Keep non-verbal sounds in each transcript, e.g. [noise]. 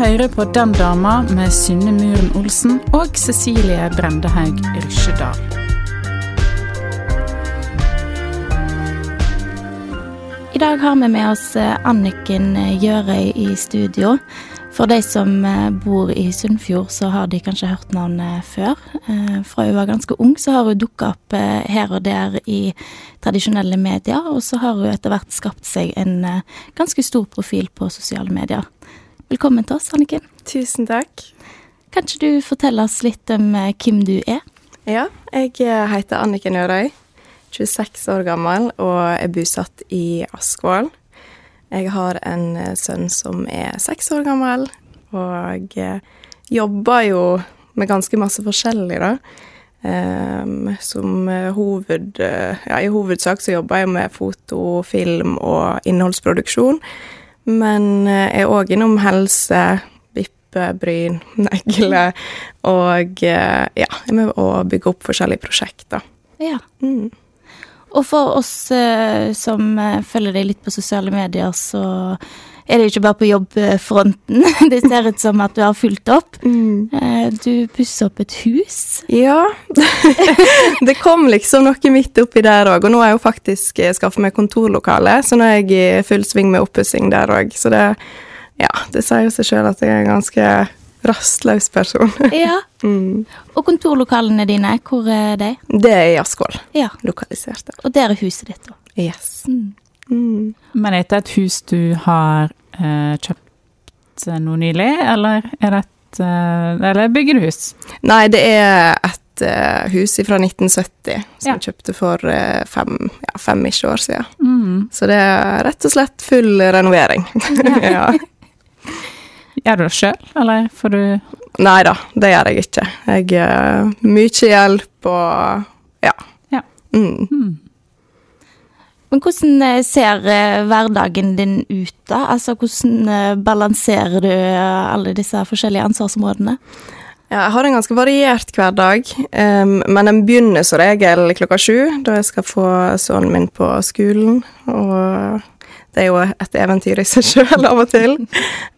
Du hører på Den dama med Synne Muren Olsen og Cecilie Brendehaug Rysjedal. I dag har vi med oss eh, Anniken Gjørøy i studio. For de som eh, bor i Sunnfjord, så har de kanskje hørt navnet før. Eh, Fra hun var ganske ung, så har hun dukka opp her og der i tradisjonelle medier, og så har hun etter hvert skapt seg en ganske stor profil på sosiale medier. Velkommen til oss, Anniken. Tusen takk. Kan ikke du fortelle oss litt om eh, hvem du er? Ja, jeg eh, heter Anniken Ørøy, 26 år gammel og er bosatt i Askvoll. Jeg har en eh, sønn som er seks år gammel, og jobber jo med ganske masse forskjellig, da. Um, som hoved... Ja, i hovedsak så jobber jeg med foto, film og innholdsproduksjon. Men jeg er òg innom helse, vippe, bryn, [laughs] negle og eh, ja, er med å bygge opp forskjellige prosjekter. Ja. Mm. Og for oss eh, som eh, følger deg litt på sosiale medier, så er det ikke bare på jobbfronten. [laughs] Det ser ut som at du har fulgt opp. Mm. du pusser opp et hus. Ja. [laughs] det kom liksom noe midt oppi der òg, og nå har jeg jo faktisk skaffa meg kontorlokale, så nå er jeg i full sving med oppussing der òg. Så det, ja, det sier jo seg sjøl at jeg er en ganske rastløs person. [laughs] Ja. mm. Og kontorlokalene dine, hvor er de? Det er i Askvoll, Ja. lokalisert der. Og der er huset ditt, da. Yes. Mm. Mm. Men er dette et hus du har eh, kjøpt noe nylig, eller er det et eh, Eller bygger du hus? Nei, det er et eh, hus fra 1970 som Ja. jeg kjøpte for fem, ja, fem ikke år siden. Mm. Så det er rett og slett full renovering. ja. [laughs] Gjør du det sjøl, eller får du Nei da, det gjør jeg ikke. Jeg uh, Mye hjelp og ja. Ja. Mm. mm. Men hvordan eh, ser eh, hverdagen din ut, da? Altså, hvordan eh, balanserer du alle disse forskjellige ansvarsområdene? Ja, jeg har en ganske variert hverdag, um, men den begynner som regel klokka sju, da jeg skal få sønnen min på skolen. Og det er jo et eventyr i seg sjøl av og til.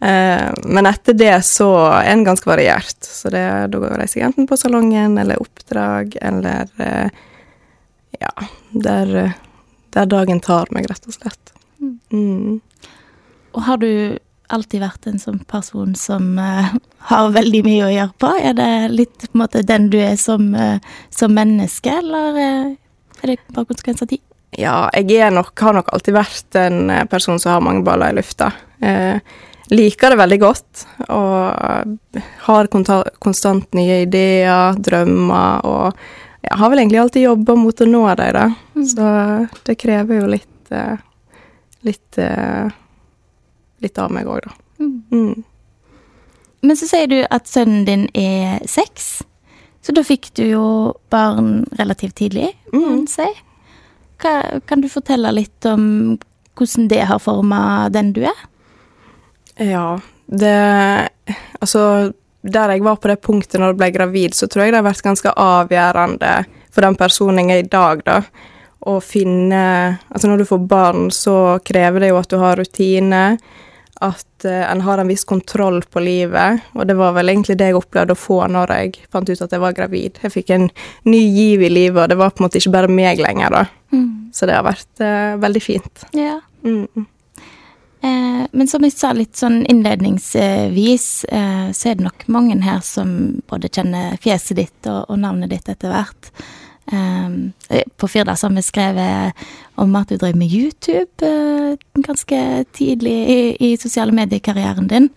Uh, [laughs] men etter det så er den ganske variert. Så det, da reiser jeg enten på salongen eller oppdrag eller uh, Ja, der, uh, der dagen tar meg, rett og slett. Mm. Og har du alltid vært en sånn person som uh, [laughs] har veldig mye å gjøre på? Er det litt på en måte den du er som, uh, som menneske, eller uh, er det bare konsekvens av tid? Ja, jeg nok, har nok alltid vært en person som har mange baller i lufta. Liker det veldig godt og har konstant nye ideer, drømmer og jeg har vel egentlig alltid jobba mot å nå dem, da. Så det krever jo litt eh, litt eh, litt av meg òg, da. Mm. Men så sier du at sønnen din er seks, så da fikk du jo barn relativt tidlig, må Mm. man si. Hva, kan du fortelle litt om hvordan det har forma den du er? Ja, det Altså, der jeg var på det punktet når jeg ble gravid, så tror jeg det har vært ganske avgjørende for den personen jeg er i dag, da. Å finne Altså, når du får barn, så krever det jo at du har rutine, at uh, en har en viss kontroll på livet, og det var vel egentlig det jeg opplevde å få når jeg fant ut at jeg var gravid. Jeg fikk en ny giv i livet, og det var på en måte ikke bare meg lenger, da. Så det har vært uh, veldig fint. Ja. Mm. Eh, men som jeg sa litt sånn innledningsvis, eh, så er det nok mange her som både kjenner fjeset ditt og, og navnet ditt etter hvert. Eh, på Firda har vi skrevet om at du drev med YouTube eh, ganske tidlig i, i sosiale mediekarrieren din.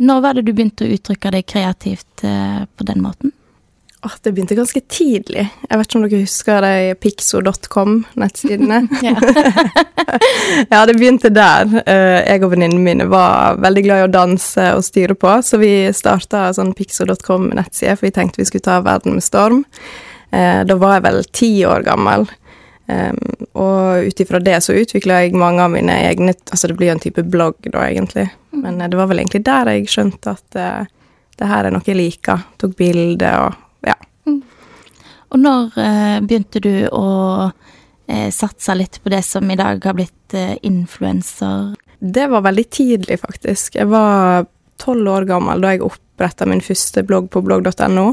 Når var det du begynte å uttrykke deg kreativt på den måten? Åh, det begynte ganske tidlig. Jeg vet ikke om dere husker de pixo.com-nettsidene? [laughs] [laughs] ja, det begynte der. Eh, jeg og venninnene mine var veldig glad i å danse og styre på, så vi starta sånn pixo.com-nettside, for vi tenkte vi skulle ta verden med storm. Eh, da var jeg vel ti år gammel. og ut ifra det så utvikla jeg mange av mine egne Altså det blir jo en type blogg, da, egentlig. Men det var vel egentlig der jeg skjønte at det her er noe jeg liker. Tok bilder og ja. Mm. Og når eh, begynte du å eh, satse litt på det som i dag har blitt eh, influenser? Det var veldig tidlig, faktisk. Jeg var tolv år gammel da jeg oppretta min første blogg på blogg.no.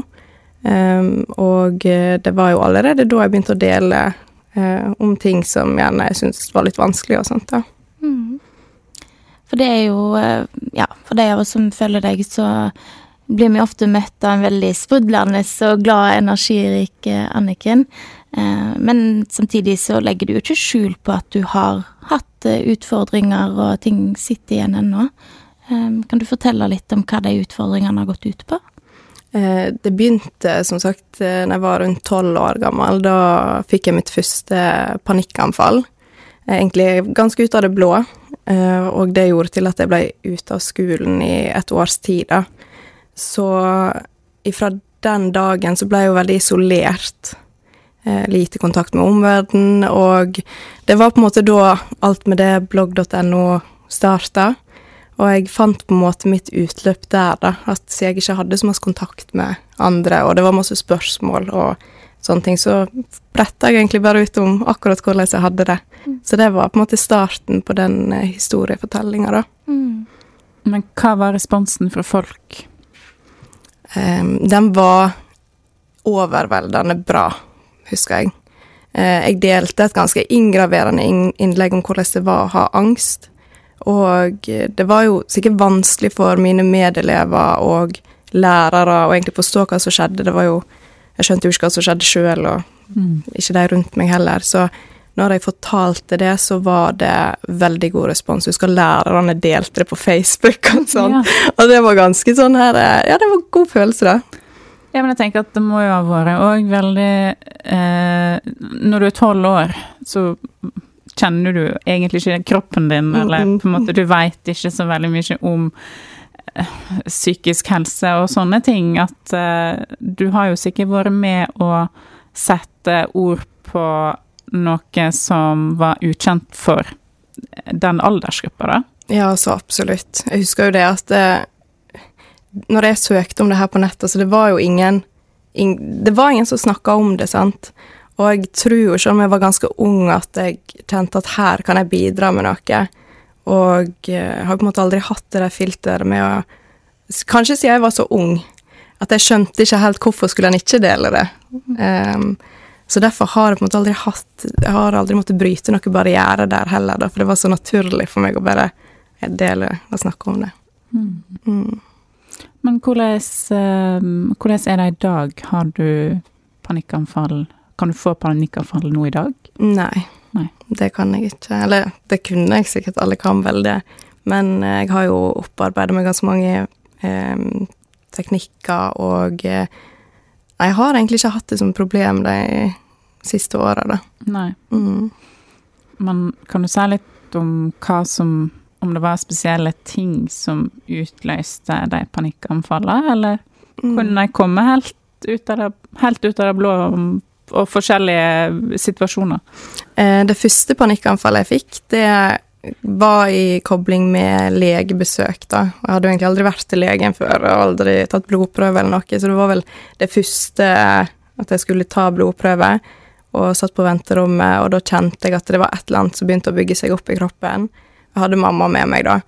Um, ehm, og eh, det var jo allerede da jeg begynte å dele uh, om ting som gjerne jeg syntes var litt vanskelig og sånt. da. Mm. For det er jo eh, Ja, for de av oss som følger deg, så blir vi ofte møtt av en veldig sprudlende og glad, energirik eh, Anniken. Eh, men samtidig så legger du jo ikke skjul på at du har hatt eh, utfordringer, og ting sitter igjen ennå. Kan du fortelle litt om hva de utfordringene har gått ut på? Det begynte som sagt da jeg var rundt tolv år gammel. Da fikk jeg mitt første panikkanfall. Egentlig ganske ut av det blå. Og det gjorde til at jeg ble ute av skolen i et års tid. da. Så ifra den dagen så ble jeg jo veldig isolert. Eh, lite kontakt med omverdenen, og det var på en måte da alt med det blogg.no starta. Og jeg fant på en måte mitt utløp der, da. At jeg ikke hadde så masse kontakt med andre, og det var masse spørsmål og sånne ting, så bretta jeg egentlig bare ut om akkurat hvordan jeg hadde det. Mm. Så det var på en måte starten på den eh, historiefortellinga, da. Mm. Men hva var responsen fra folk? Um, den var overveldende bra, husker jeg. Uh, jeg delte et ganske inngraverende innlegg om hvordan det var å ha angst. Og det var jo sikkert vanskelig for mine medelever og lærere å egentlig forstå hva som skjedde. Det var jo Jeg skjønte jo ikke hva som skjedde sjøl, og mm. ikke de rundt meg heller. Så når jeg fortalte det, så var det veldig god respons. Jeg husker lærerne delte det på Facebook og sånn. Ja. Og det var ganske sånn her Ja, det var god følelse, da. Ja, men jeg tenker at det må jo ha vært òg veldig eh, Når du er tolv år, så kjenner du egentlig ikke kroppen din, eller på en måte du veit ikke så veldig mye om eh, psykisk helse og sånne ting. At eh, du har jo sikkert vært med å sette ord på noe som var ukjent for den aldersgruppa, da? Ja, så absolutt. Jeg husker jo det at det, Når jeg søkte om det her på nettet, så det var jo ingen, ingen Det var ingen som snakka om det, sant? Og jeg tror jo, selv om jeg var ganske ung, at jeg kjente at her kan jeg bidra med noe. Og jeg har på en måte aldri hatt det der filteret med å Kanskje siden jeg var så ung at jeg skjønte ikke helt hvorfor skulle en ikke dele det. Um, så derfor har jeg på en måte aldri hatt Jeg har aldri måttet bryte noen barriere der heller, da, for det var så naturlig for meg å bare dele og snakke om det. Mm. Mm. Men hvordan, eh, hvordan, er det i dag? Har du panikkanfall? Kan du få panikkanfall nå i dag? Nei, Nei. det kan jeg ikke. Eller det kunne jeg sikkert, alle kan vel det. Men eh, jeg har jo opparbeida meg ganske mange eh, teknikker og eh, jeg har egentlig ikke hatt det som problem de siste åra, da. Nei. Mm. Men kan du si litt om hva som Om det var spesielle ting som utløste de panikkanfallene, eller mm. kunne de komme helt ut av det, helt ut av det blå og forskjellige situasjoner? Eh, det første panikkanfallet jeg fikk, det var i kobling med legebesøk, da. Jeg hadde jo egentlig aldri vært til legen før og aldri tatt blodprøve eller noe, så det var vel det første at jeg skulle ta blodprøve, og satt på venterommet, og da kjente jeg at det var et eller annet som begynte å bygge seg opp i kroppen. Jeg hadde mamma med meg da,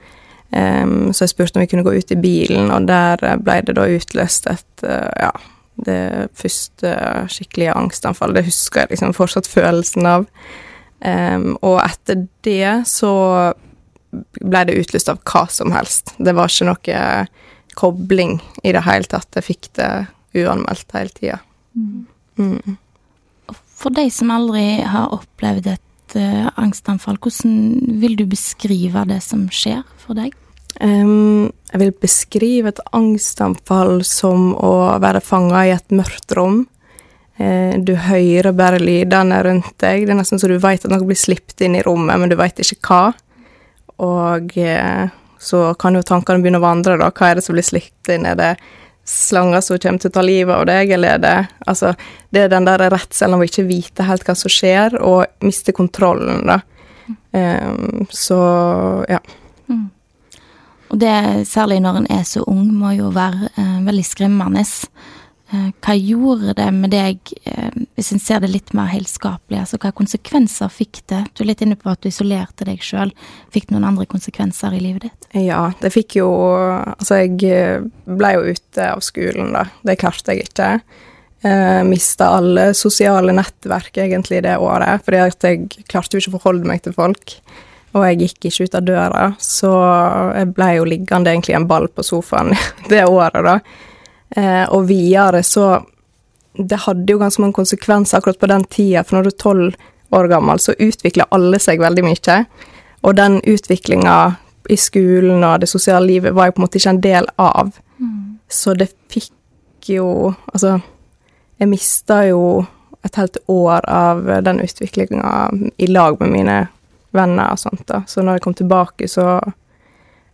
um, så jeg spurte om vi kunne gå ut i bilen, og der ble det da utløst et uh, ja, det første skikkelige angstanfallet. Det husker jeg liksom fortsatt følelsen av. Um, og etter det så ble det utlyst av hva som helst. Det var ikke noe kobling i det hele tatt. Jeg fikk det uanmeldt hele tida. Mm. Mm. For de som aldri har opplevd et uh, angstanfall, hvordan vil du beskrive det som skjer for deg? Um, jeg vil beskrive et angstanfall som å være fanga i et mørkt rom. Uh, du hører bare lydene rundt deg. Det er nesten så du vet at noe blir sluppet inn i rommet, men du vet ikke hva. Og uh, så kan jo tankene begynne å vandre, da. Hva er det som blir sluppet inn? Er det slanger som kommer til å ta livet av deg, eller er det Altså, det er den der redselen av å ikke vite helt hva som skjer, og miste kontrollen, da. Um, så ja. Mm. Og det, særlig når en er så ung, må jo være uh, veldig skremmende. Eh, hva gjorde det med deg, eh, hvis en ser det litt mer helskapelig? Altså, hva konsekvenser fikk det? Du er litt inne på at du isolerte deg sjøl. Fikk det noen andre konsekvenser i livet ditt? Ja, det fikk jo Altså, jeg eh, ble jo ute av skolen, da. Det klarte jeg ikke. Eh, Mista alle sosiale nettverk egentlig det året, fordi at jeg klarte jo ikke å forholde meg til folk og jeg gikk ikke ut av døra, så jeg ble jo liggende egentlig en ball på sofaen [laughs] det året, da. Eh, og videre så Det hadde jo ganske mange konsekvenser akkurat på den tida, for når du er tolv år gammel, så utvikler alle seg veldig mye. Og den utviklinga i skolen og det sosiale livet var jeg på en måte ikke en del av. Mm. Så det fikk jo Altså, jeg mista jo et helt år av den utviklinga i lag med mine venner og sånt, da. Så når jeg kom tilbake, så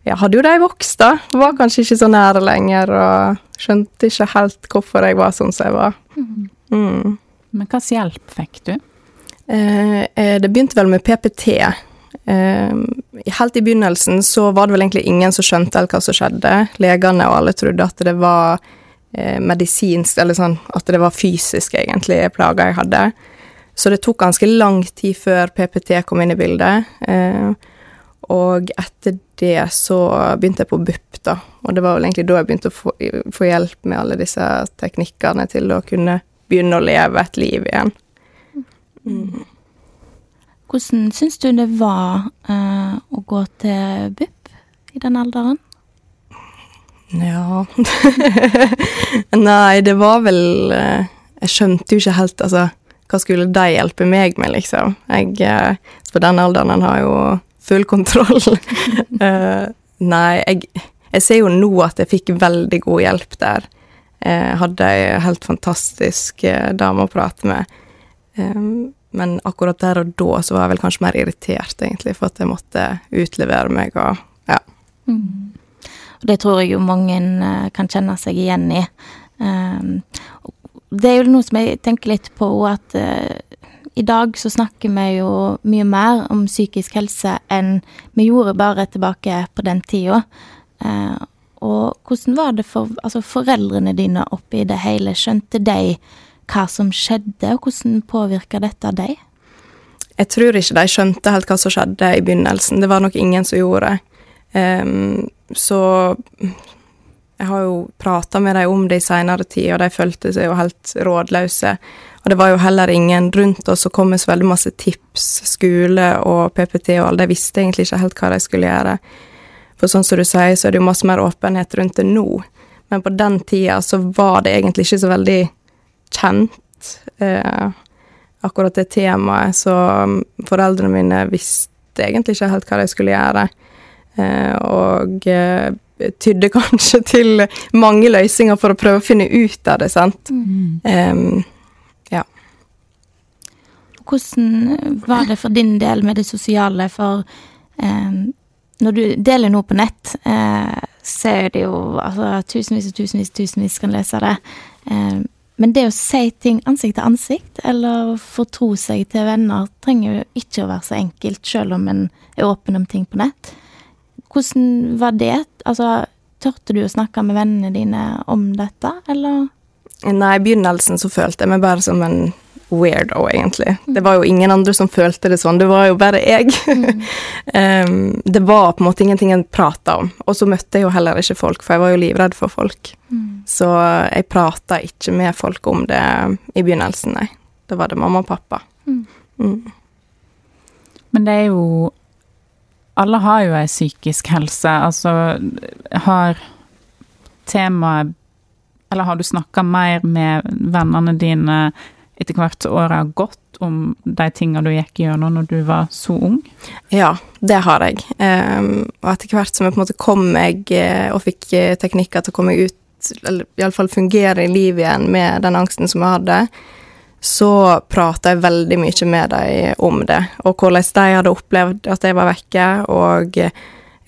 ja, hadde jo de vokst, da. Var kanskje ikke så nære lenger, og skjønte ikke helt hvorfor jeg var sånn som jeg var. Mm. Men Men slags hjelp fikk du? Eh, eh det begynte vel med PPT. Eh, helt i begynnelsen så var det vel egentlig ingen som skjønte helt hva som skjedde. Legene og alle trodde at det var eh, medisinsk, eller sånn at det var fysisk, egentlig, plager jeg hadde. Så det tok ganske lang tid før PPT kom inn i bildet. Eh, og etter det så begynte jeg på BUP, da. Og det var vel egentlig da jeg begynte å få, få, hjelp med alle disse teknikkene til å kunne begynne å leve et liv igjen. Mm. Hvordan syns du det var uh, å gå til BUP i den alderen? Ja [laughs] Nei, det var vel uh, Jeg skjønte jo ikke helt, altså hva skulle de hjelpe meg med, liksom? Jeg, Så på den alderen har jo full kontroll. uh, [laughs] nei, jeg, jeg, ser jo nå at jeg fikk veldig god hjelp der. Jeg hadde ei helt fantastisk uh, dame å prate med. Um, men akkurat der og da så var jeg vel kanskje mer irritert, egentlig, for at jeg måtte utlevere meg og ja. Mm. Det tror jeg jo mange kan kjenne seg igjen i. Um, det er jo noe som jeg tenker litt på, at i dag så snakker vi jo mye mer om psykisk helse enn vi gjorde bare tilbake på den tida. Eh, og hvordan var det for altså foreldrene dine oppi det hele? Skjønte de hva som skjedde, og hvordan påvirka dette deg? Jeg tror ikke de skjønte helt hva som skjedde i begynnelsen. Det var nok ingen som gjorde. Um, så jeg har jo prata med dem om det i seinere tid, og de følte seg jo helt rådløse. Og det var jo heller ingen rundt oss som kom med så veldig masse tips, skole og PPT og alle. De visste egentlig ikke helt hva de skulle gjøre. For sånn som du sier, så er det jo masse mer åpenhet rundt det nå. Men på den tida så var det egentlig ikke så veldig kjent, eh, akkurat det temaet. Så um, foreldrene mine visste egentlig ikke helt hva de skulle gjøre. Eh, og eh, tydde [laughs] kanskje til mange løsninger for å prøve å finne ut av det, sant. Mm. Um, ja. Hvordan var det for din del med det sosiale, for um, når du deler noe på nett, uh, så er det jo altså, tusenvis og tusenvis tusenvis kan lese det. Um, men det å si ting ansikt til ansikt, eller fortro seg til venner, trenger jo ikke å være så enkelt, selv om en er åpen om ting på nett. Hvordan var det? Altså, tørte du å snakke med vennene dine om dette, eller? Nei, i begynnelsen så følte jeg meg bare som en weirdo, egentlig. Det var jo ingen andre som følte det sånn, det var jo bare jeg. Mm. [laughs] um, det var på en måte ingenting jeg prata om. Og så møtte jeg jo heller ikke folk, for jeg var jo livredd for folk. Mm. Så jeg prata ikke med folk om det i begynnelsen, nei. Da var det mamma og pappa. Mm. mm. Men det er jo alle har jo ei psykisk helse. Altså, har temaet Eller har du snakka mer med vennene dine etter hvert året har gått, om de tingene du gikk gjennom når du var så ung? Ja, det har jeg. Um, og etter hvert som jeg på en måte kom meg eh, og fikk eh, teknikker til å komme meg ut, eller iallfall fungere i livet igjen med den angsten som jeg hadde, så prata jeg veldig mye med dem om det, og hvordan de hadde opplevd at jeg var vekke, og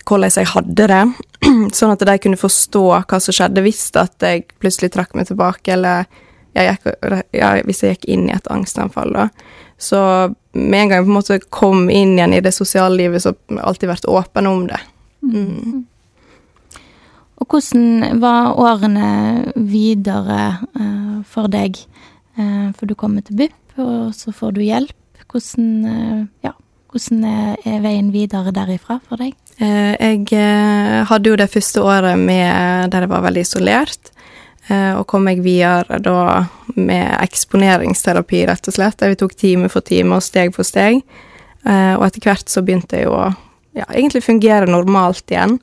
hvordan jeg hadde det, [clears throat] sånn at de kunne forstå hva som skjedde hvis at jeg plutselig trakk meg tilbake, eller jeg gikk, ja, hvis jeg gikk inn i et angstanfall, da. Så med en gang jeg på en måte kom inn igjen i det sosiale livet, så har jeg alltid vært åpen om det. Mm. Og hvordan var årene videre uh, for deg? Uh, for du kommer til BUP, og så får du hjelp. Hvordan, uh, ja, hvordan er veien videre derifra for deg? Jeg hadde jo det første året med, der jeg var veldig isolert. Eh, og kom jeg videre da med eksponeringsterapi, rett og slett. Der vi tok time for time og steg for steg. Eh, og etter hvert så begynte jeg å ja, egentlig fungere normalt igjen.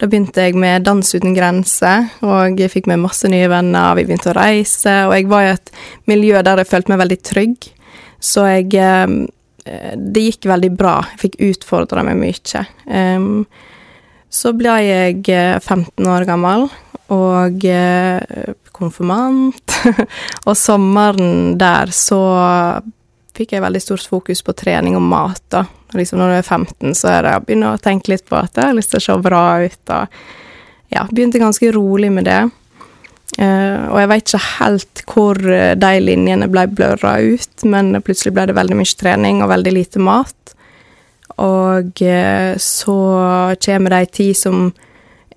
Da begynte jeg med Dans uten grenser, og jeg fikk med masse nye venner. Vi begynte å reise, og jeg var i et miljø der jeg følte meg veldig trygg. Så jeg eh, Det gikk veldig bra. Jeg fikk utfordra meg mye. Så ble jeg 15 år gammel og eh, konfirmant. [laughs] og sommeren der så fikk jeg veldig stort fokus på trening og mat, da. Liksom når du er 15, så er det å begynne å tenke litt på at jeg har lyst til å se bra ut, og ja, begynte ganske rolig med det. Uh, og jeg veit ikke helt hvor de linjene ble blørra ut, men plutselig ble det veldig mye trening og veldig lite mat. Og uh, så kommer det ei tid som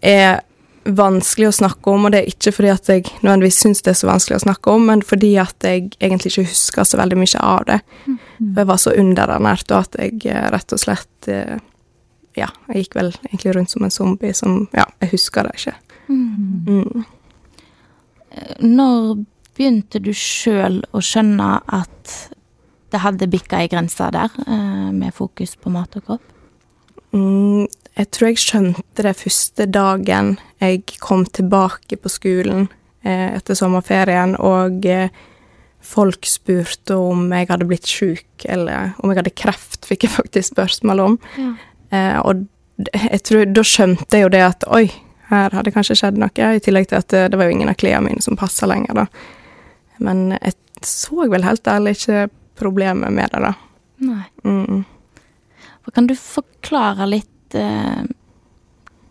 er vanskelig å snakke om, og det er ikke fordi at jeg nødvendigvis syns det er så vanskelig å snakke om, men fordi at jeg egentlig ikke husker så veldig mye av det. Mm. For jeg var så underernært, og at jeg eh, rett og slett eh, Ja, jeg gikk vel egentlig rundt som en zombie som Ja, jeg husker det ikke. Mm. Mm. Når begynte du sjøl å skjønne at det hadde bikka ei grense der, eh, med fokus på mat og kropp? Mm, jeg tror jeg skjønte det første dagen jeg kom tilbake på skolen eh, etter sommerferien, og eh, folk spurte om jeg hadde blitt sjuk, eller om jeg hadde kreft, fikk jeg faktisk spørsmål om. Ja. Eh, og tror, da skjønte jeg jo det at oi, her hadde kanskje skjedd noe, i tillegg til at det, det var jo ingen av klærne mine som passa lenger, da. Men jeg så vel helt ærlig ikke problemet med det, da. Nei. Mm. Kan du forklare litt eh,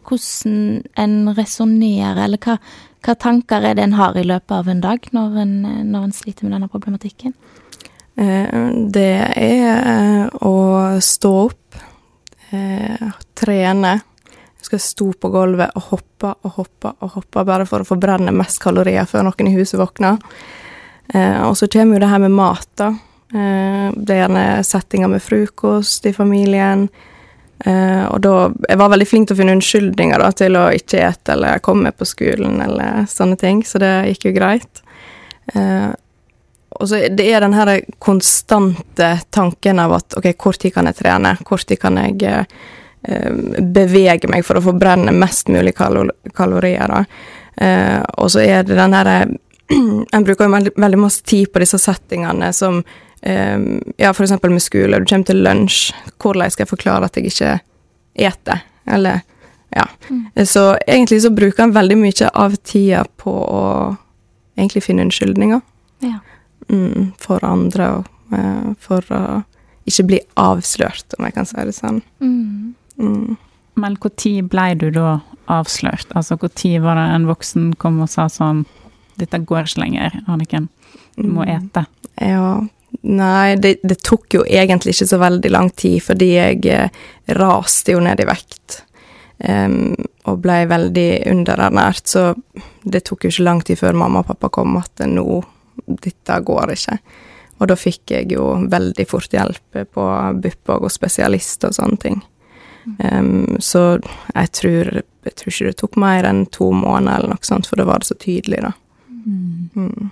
hvordan en resonnerer, eller hva, hva, tanker er det en har i løpet av en dag når en, når en sliter med denne problematikken? Eh, det er eh, å stå opp, eh, trene. Jeg skal stå på gulvet og hoppe og hoppe og hoppe bare for å forbrenne mest kalorier før noen i huset våkner. Og så kommer jo det her med mat, da. Det er gjerne settinger med frokost i familien. Uh, og da Jeg var veldig flink til å finne unnskyldninger da, til å ikke ete eller komme på skolen eller sånne ting, så det gikk jo greit. Uh, og så det er den her konstante tanken av at OK, hvor tid kan jeg trene? Hvor tid kan jeg uh, bevege meg for å forbrenne mest mulig kalor kalorier? da? og så er det den herre [clears throat] En bruker jo veldig, veldig masse tid på disse settingene som Um, ja, eksempel med skole. Du kommer til lunsj. Hvordan skal jeg forklare at jeg ikke eter? Eller Ja. Mm. Så egentlig så bruker han veldig mye av tida på å egentlig finne unnskyldninger. Ja. Mm, for andre, og uh, for å ikke bli avslørt, om jeg kan si det sånn. Mm. Mm. Men når ble du da avslørt? Altså når var det en voksen kom og sa sånn Dette går ikke lenger, Anniken. Du må mm. ete. Ja, Nei, det, det, tok jo egentlig ikke så veldig lang tid, fordi jeg eh, raste jo ned i vekt. Um, og ble veldig underernært, så det tok jo ikke lang tid før mamma og pappa kom at nå, dette går ikke. Og da fikk jeg jo veldig fort hjelp på BUP og spesialist og sånne ting. Um, så jeg tror, jeg tror ikke det tok mer enn to måneder eller noe sånt, for da var det så tydelig, da. Mm.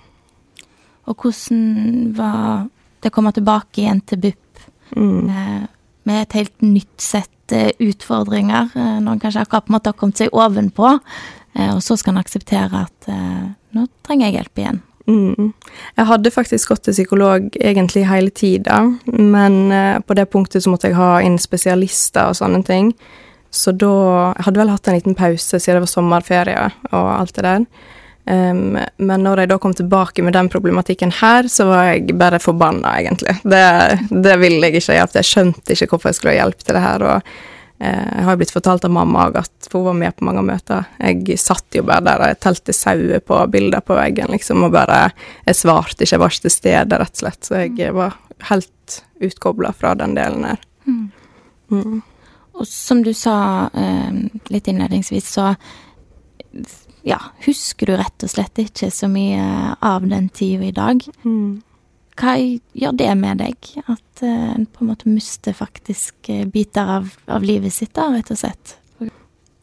Og hvordan var det å komme tilbake igjen til BUP mm. Eh, med et helt nytt sett eh, utfordringer, eh, når en kanskje akkurat på en måte har kommet seg ovenpå, og så skal en akseptere at nå trenger jeg hjelp igjen. Mm. Jeg hadde faktisk gått til psykolog egentlig hele tida, men eh, på det punktet så måtte jeg ha inn spesialister og sånne ting. Så da Jeg hadde vel hatt en liten pause siden det var sommerferie og alt det der. Um, men når jeg da kom tilbake med den problematikken her, så var jeg bare forbanna, egentlig. Det, det ville jeg ikke hjelpe. Jeg skjønte ikke hvorfor jeg skulle ha hjelp til det her. og uh, jeg har blitt fortalt av mamma òg at hun var med på mange møter. Jeg satt jo bare der og telte sauer på bilder på veggen, liksom, og bare Jeg svarte ikke, jeg var ikke til stede, rett og slett. Så jeg var helt utkobla fra den delen her. Mm. Mm. Og som du sa eh, litt innledningsvis, så ja, husker du rett og slett ikke så mye av den tida i dag. Mm. Hva gjør det med deg, at uh, en på en måte mister faktisk uh, biter av, av, livet sitt, da, rett og slett?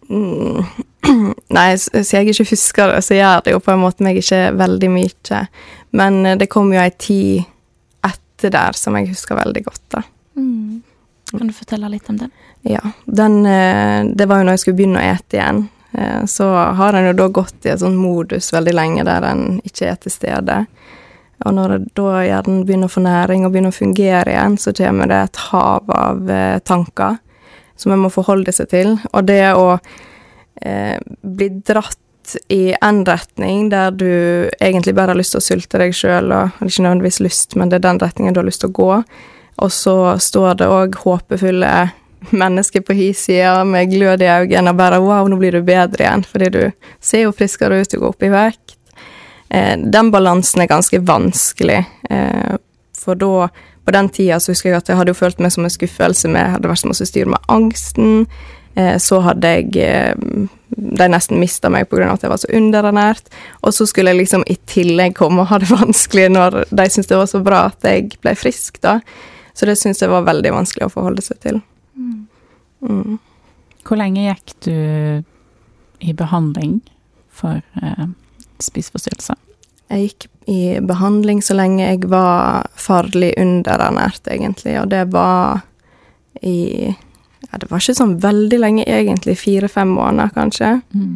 Mm. [clears throat] Nei, så jeg ikke husker det, så gjør det jo på en måte meg ikke veldig mye. Men uh, det kom jo ei tid etter der som jeg husker veldig godt, da. Mm. Kan du fortelle litt om den? Ja. Den Det var jo når jeg skulle begynne å ete igjen. Så har en jo da gått i et sånt modus veldig lenge der en ikke er til stede. Og når da hjernen begynner å få næring og begynner å fungere igjen, så kommer det et hav av eh, tanker som en må forholde seg til. Og det å eh, bli dratt i en retning der du egentlig bare har lyst til å sulte deg sjøl, og ikke nødvendigvis lyst, men det er den retningen du har lyst til å gå, og så står det òg håpefulle mennesker på hi side med glød i øynene og bare 'wow, nå blir du bedre igjen', fordi du ser jo friskere ut, du går opp i vekt Eh, den balansen er ganske vanskelig, eh, for da på den tida så husker jeg at jeg hadde jo følt meg som en skuffelse med hadde vært som å styr med angsten. Eh, så hadde jeg De nesten mista meg pga. at jeg var så underernært. Og så skulle jeg liksom i tillegg komme og ha det [laughs] vanskelig når de syntes det var så bra at jeg ble frisk, da. Så det syns jeg var veldig vanskelig å forholde seg til. Mm. Hvor lenge gikk du i behandling for eh, spiseforstyrrelser? Jeg gikk i behandling så lenge jeg var farlig underernært, egentlig, og det var i Ja, det var ikke sånn veldig lenge, egentlig. Fire-fem måneder, kanskje. Mm.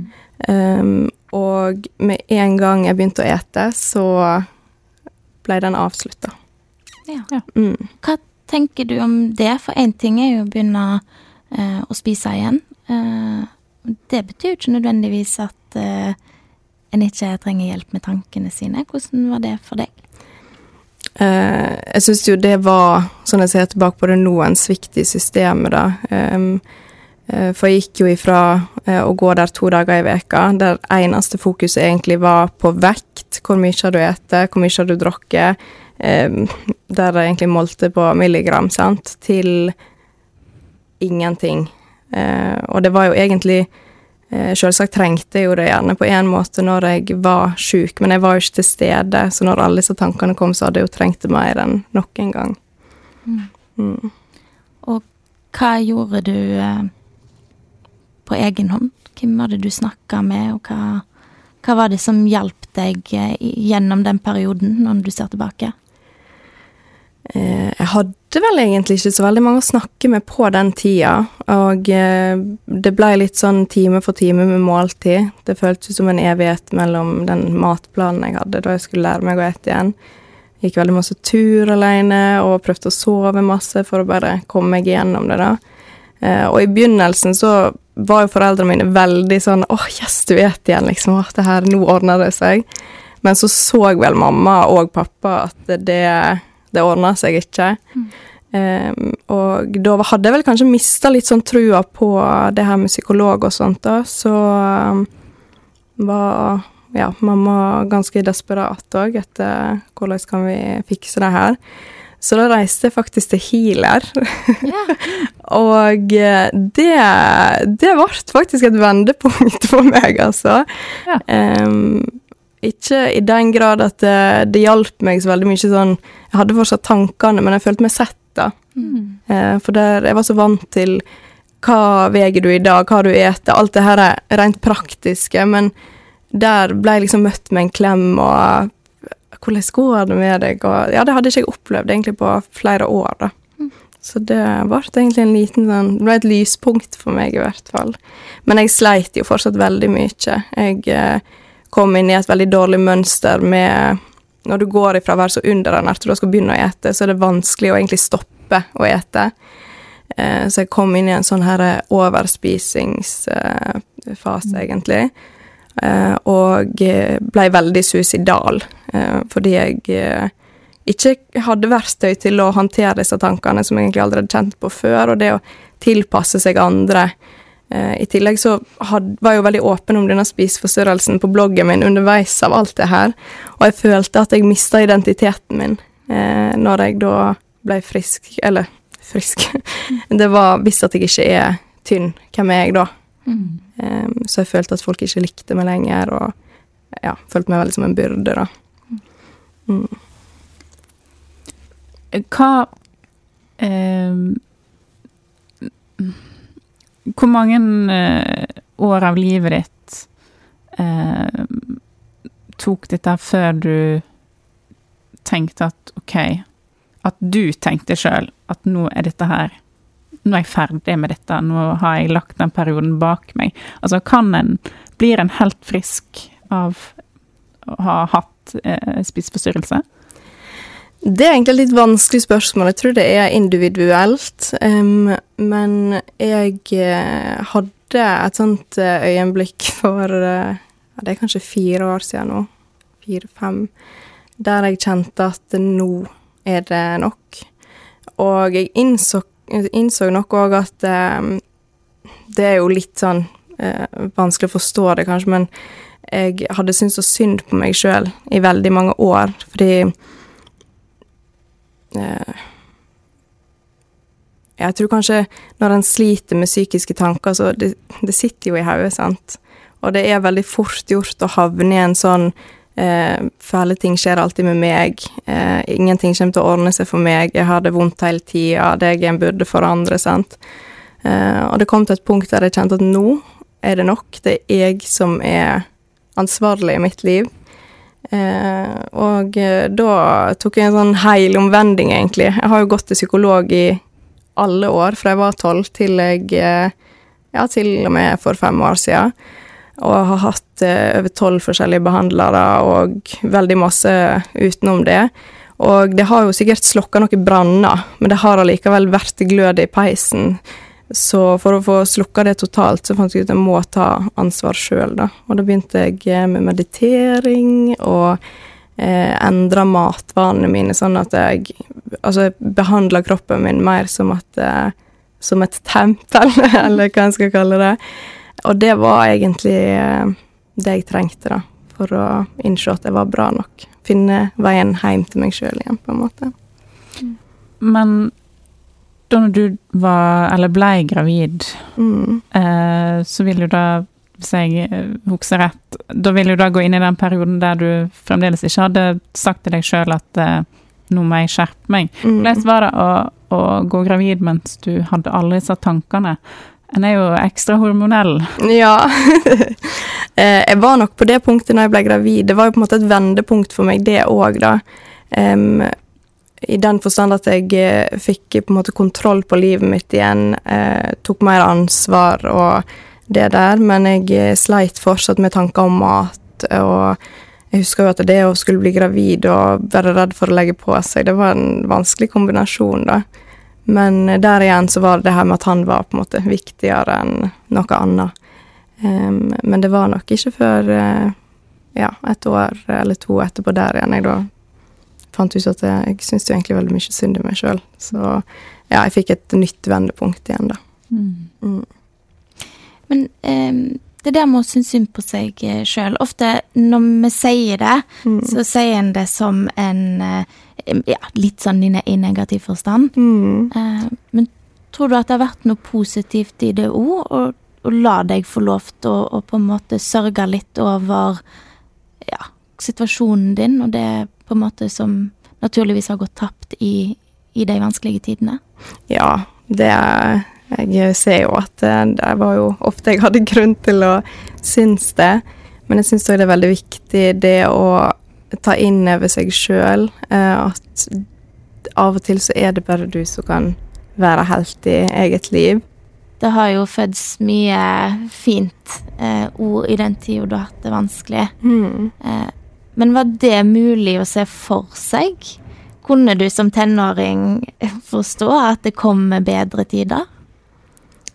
Um, og med en gang jeg begynte å ete, så ble den avslutta. Ja. Mm. Hva tenker du om det? For én ting er jo å begynne uh, å spise igjen. Uh, det betyr jo ikke nødvendigvis at uh, en ikke trenger hjelp med tankene sine. Hvordan var det for deg? Uh, jeg syns jo det var, sånn jeg ser tilbake på det nå, en svikt i systemet, da. Um, for jeg gikk jo ifra å gå der to dager i veka, der eneste fokuset egentlig var på vekt, hvor mye har du spist, hvor mye har du drukket, der jeg egentlig målte på milligram, sant, til ingenting. og det var jo egentlig Eh, Selvsagt trengte jeg jo det gjerne på en måte når jeg var sjuk, men jeg var jo ikke til stede, så når alle disse tankene kom, så hadde jeg jo trengt det mer enn nok en gang. Mm. Mm. Og hva gjorde du eh, på egen hånd? Hvem var det du snakka med, og hva, hva var det som hjalp deg eh, gjennom den perioden, når du ser tilbake? Eh, jeg hadde vel egentlig ikke så veldig mange å snakke med på den tida, og eh, det blei litt sånn time for time med måltid. Det føltes som en evighet mellom den matplanen jeg hadde da jeg skulle lære meg å ete igjen. Gikk veldig masse tur alene og prøvde å sove masse for å bare komme meg igjennom det, da. Eh, og i begynnelsen så var jo foreldrene mine veldig sånn åh, oh, yes, du vet igjen, liksom. Åh, det her, nå ordner det seg. Men så så vel mamma og pappa at det det ordna seg ikke. Mm. Um, og da hadde jeg vel kanskje mista litt sånn trua på det her med psykolog og sånt, da, så um, var ja, mamma ganske desperat òg etter hvordan kan vi fikse det her. Så da reiste jeg faktisk til Healer. Yeah. [laughs] og eh, det, det ble faktisk et vendepunkt [laughs] for meg, altså. Yeah. Um, ikke i den grad at det, det hjalp meg så veldig mye sånn Jeg hadde fortsatt tankene, men jeg følte meg sett, da. Mm. Eh, for der, jeg var så vant til hva veier du i dag, hva du eter, alt det her er rent praktiske, men der ble jeg liksom møtt med en klem og hvordan går det med deg? Og ja, det hadde ikke jeg opplevd egentlig på flere år, da. Mm. Så det ble egentlig en liten sånn Det ble et lyspunkt for meg, i hvert fall. Men jeg sleit jo fortsatt veldig mye. Jeg eh, kom inn i et veldig dårlig mønster med når du går ifra å være så underernært og du skal begynne å ete, så er det vanskelig å egentlig stoppe å ete. Eh, så jeg kom inn i en sånn her overspisingsfase, egentlig. Eh, og blei veldig suicidal, eh, fordi jeg eh, ikke hadde verktøy til å håndtere disse tankene som jeg egentlig aldri hadde kjent på før, og det å tilpasse seg andre. Eh, I tillegg så had, var jeg jo veldig åpen om denne spiseforstyrrelsen på bloggen min underveis av alt det her, og jeg følte at jeg mista identiteten min eh, når jeg da ble frisk, eller frisk [laughs] Det var visst at jeg ikke er tynn. Hvem er jeg da? Mm. Um, så jeg følte at folk ikke likte meg lenger, og ja, følte meg veldig som en byrde, da. Mm. Hva eh, Hvor mange eh, år av livet ditt eh, tok dette før du tenkte at OK At du tenkte sjøl at nå er dette her Nå er jeg ferdig med dette, nå har jeg lagt den perioden bak meg. Altså, kan en Blir en helt frisk av å ha hatt eh, spiseforstyrrelse? Det er egentlig et litt vanskelig spørsmål. Jeg tror det er individuelt. Um, men jeg uh, hadde et sånt uh, øyeblikk for uh, Det er kanskje fire år siden nå. Fire-fem. Der jeg kjente at nå er det nok. Og jeg innså, innså nok òg at um, Det er jo litt sånn vanskelig å forstå det, kanskje, men jeg hadde syntes så synd på meg sjøl i veldig mange år, fordi Eh, jeg tror kanskje når en sliter med psykiske tanker, så det, det sitter jo i hodet, sant. Og det er veldig fort gjort å havne i en sånn eh, Fæle ting skjer alltid med meg. Eh, ingenting kommer til å ordne seg for meg. Jeg har det vondt hele tida. Det en burde for andre, sant. Eh, og det kom til et punkt der jeg kjente at nå er det nok. Det er jeg som er ansvarlig i mitt liv. Eh, og eh, da tok jeg en sånn heil omvending, egentlig. Jeg har jo gått til psykolog i alle år, fra jeg var tolv til jeg eh, Ja, til og med for fem år siden. Og har hatt eh, over tolv forskjellige behandlere og veldig masse utenom det. Og det har jo sikkert slokka noen branner, men det har allikevel vært glød i peisen så for å få slukka det totalt, så fant jeg ut at jeg må ta ansvar sjøl, da. Og da begynte jeg med meditering og eh, endra matvanene mine, sånn at jeg altså behandla kroppen min mer som, at, eh, som et tempel, [laughs] eller hva en skal kalle det. Og det var egentlig eh, det jeg trengte, da, for å innse at jeg var bra nok. Finne veien hjem til meg sjøl igjen, på en måte. Men da når du var, eller blei gravid, mm. eh, så vil jo da, hvis jeg eh, husker rett, da vil jo da gå inn i den perioden der du fremdeles ikke hadde sagt til deg sjøl at eh, nå må jeg skjerpe meg. Mm. Hvordan var det å, å, gå gravid mens du hadde alle disse tankene? En er jo ekstra hormonell. Ja. [laughs] Eh, jeg var nok på det punktet når jeg ble gravid. Det var jo på en måte et vendepunkt for meg, det òg, da. Um, i den forstand at jeg eh, fikk på en måte kontroll på livet mitt igjen, eh, tok mer ansvar og det der, men jeg eh, sleit fortsatt med tanker om mat, og jeg husker jo at det å skulle bli gravid og være redd for å legge på seg, det var en vanskelig kombinasjon, da. Men der igjen så var det det her med at han var på en måte viktigere enn noe annet. Um, men det var nok ikke før uh, ja, et år eller to etterpå der igjen jeg da fant ut at jeg syns jo egentlig veldig mye synd i meg sjøl. Så ja, jeg fikk et nytt vendepunkt igjen, da. Mm. Mm. Men um, det der med å synes synd på seg eh, sjøl Ofte når vi sier det, mm. så sier en det som en uh, ja, litt sånn i negativ forstand. Uh, men tror du at det har vært noe positivt i det òg? Å la deg få lov til å, på en måte sørge litt over ja, situasjonen din, og det på en måte som naturligvis har gått tapt i, i de vanskelige tidene? Ja, det er Jeg ser jo at eh, det var jo ofte jeg hadde grunn til å synes det. Men jeg syns òg det er veldig viktig det å ta inn over seg sjøl eh, at av og til så er det bare du som kan være helt i eget liv. Det har jo fødts mye fint eh, ord i den tida du har hatt det vanskelig. Mm. Men var det mulig å se for seg? Kunne du som tenåring forstå at det kommer bedre tider?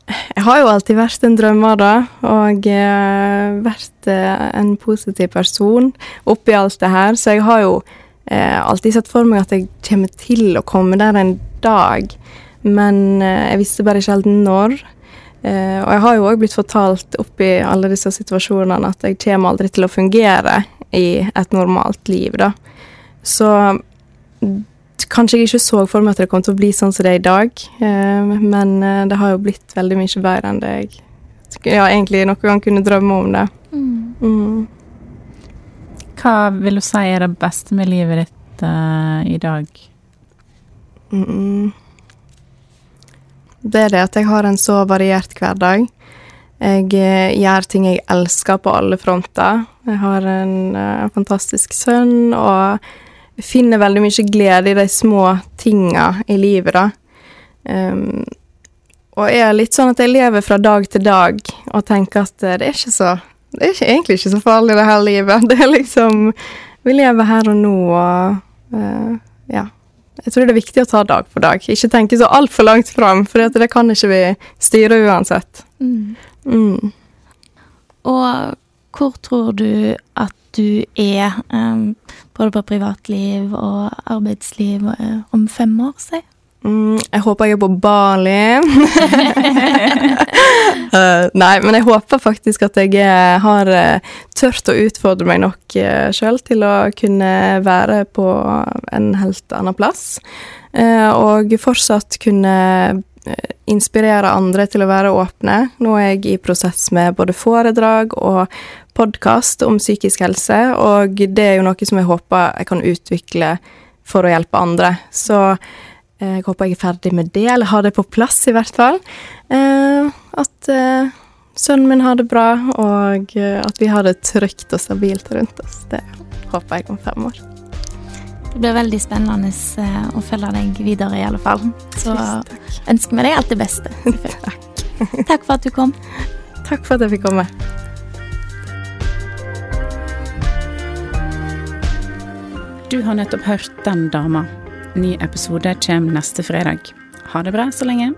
Jeg har jo alltid vært en drømmer, da, og eh, vært eh, en positiv person oppi alt det her. Så jeg har jo eh, alltid sett for meg at jeg kommer til å komme der en dag, men eh, jeg visste bare ikke helt når. Eh, og jeg har jo òg blitt fortalt oppi alle disse situasjonene at jeg kommer aldri til å fungere i et normalt liv, da. Så kanskje jeg ikke så for meg at det kom til å bli sånn som det er i dag, eh, men eh, det har jo blitt veldig mye bedre enn det jeg ja, egentlig noen gang kunne drømme om det. Mm. Mm. Hva vil du si er det beste med livet ditt uh, i dag? Mm. Det er det at jeg har en så variert hverdag. Jeg uh, gjør ting jeg elsker på alle fronter. Jeg har en uh, fantastisk sønn og finner veldig mye glede i de små tinga i livet, da. Um, og er litt sånn at jeg lever fra dag til dag og tenker at det er ikke så Det er ikke, egentlig ikke så farlig, det her livet. [laughs] Det er liksom Vi lever her og nå, og uh, ja. Jeg tror det er viktig å ta dag for dag. Ikke tenke så altfor langt fram, for det kan ikke vi styre uansett. Mm. Mm. Og hvor tror du at du er, um, både på privatliv og arbeidsliv, uh, om fem år, si? Mm, jeg håper jeg er på Bali. uh, [laughs] nei, men jeg håper faktisk at jeg har uh, tørt å utfordre meg nok uh, sjøl til å kunne være på en helt annen plass. og fortsatt kunne inspirere andre til å være åpne. Nå er jeg i prosess med både foredrag og podkast om psykisk helse, og det er jo noe som jeg håper jeg kan utvikle for å hjelpe andre. Så eh, jeg håper jeg er ferdig med det, eller har det på plass, i hvert fall. Eh, at eh, sønnen min har det bra, og eh, at vi har det trygt og stabilt rundt oss. Det håper jeg om fem år. Det blir veldig spennende eh, å følge deg videre, i alle fall. Så ønsker vi deg alt det beste. [laughs] Takk. [laughs] Takk for at du kom. Takk for at jeg fikk komme. Du har nettopp hørt Den dama. Ny episode kommer neste fredag. Ha det bra så lenge.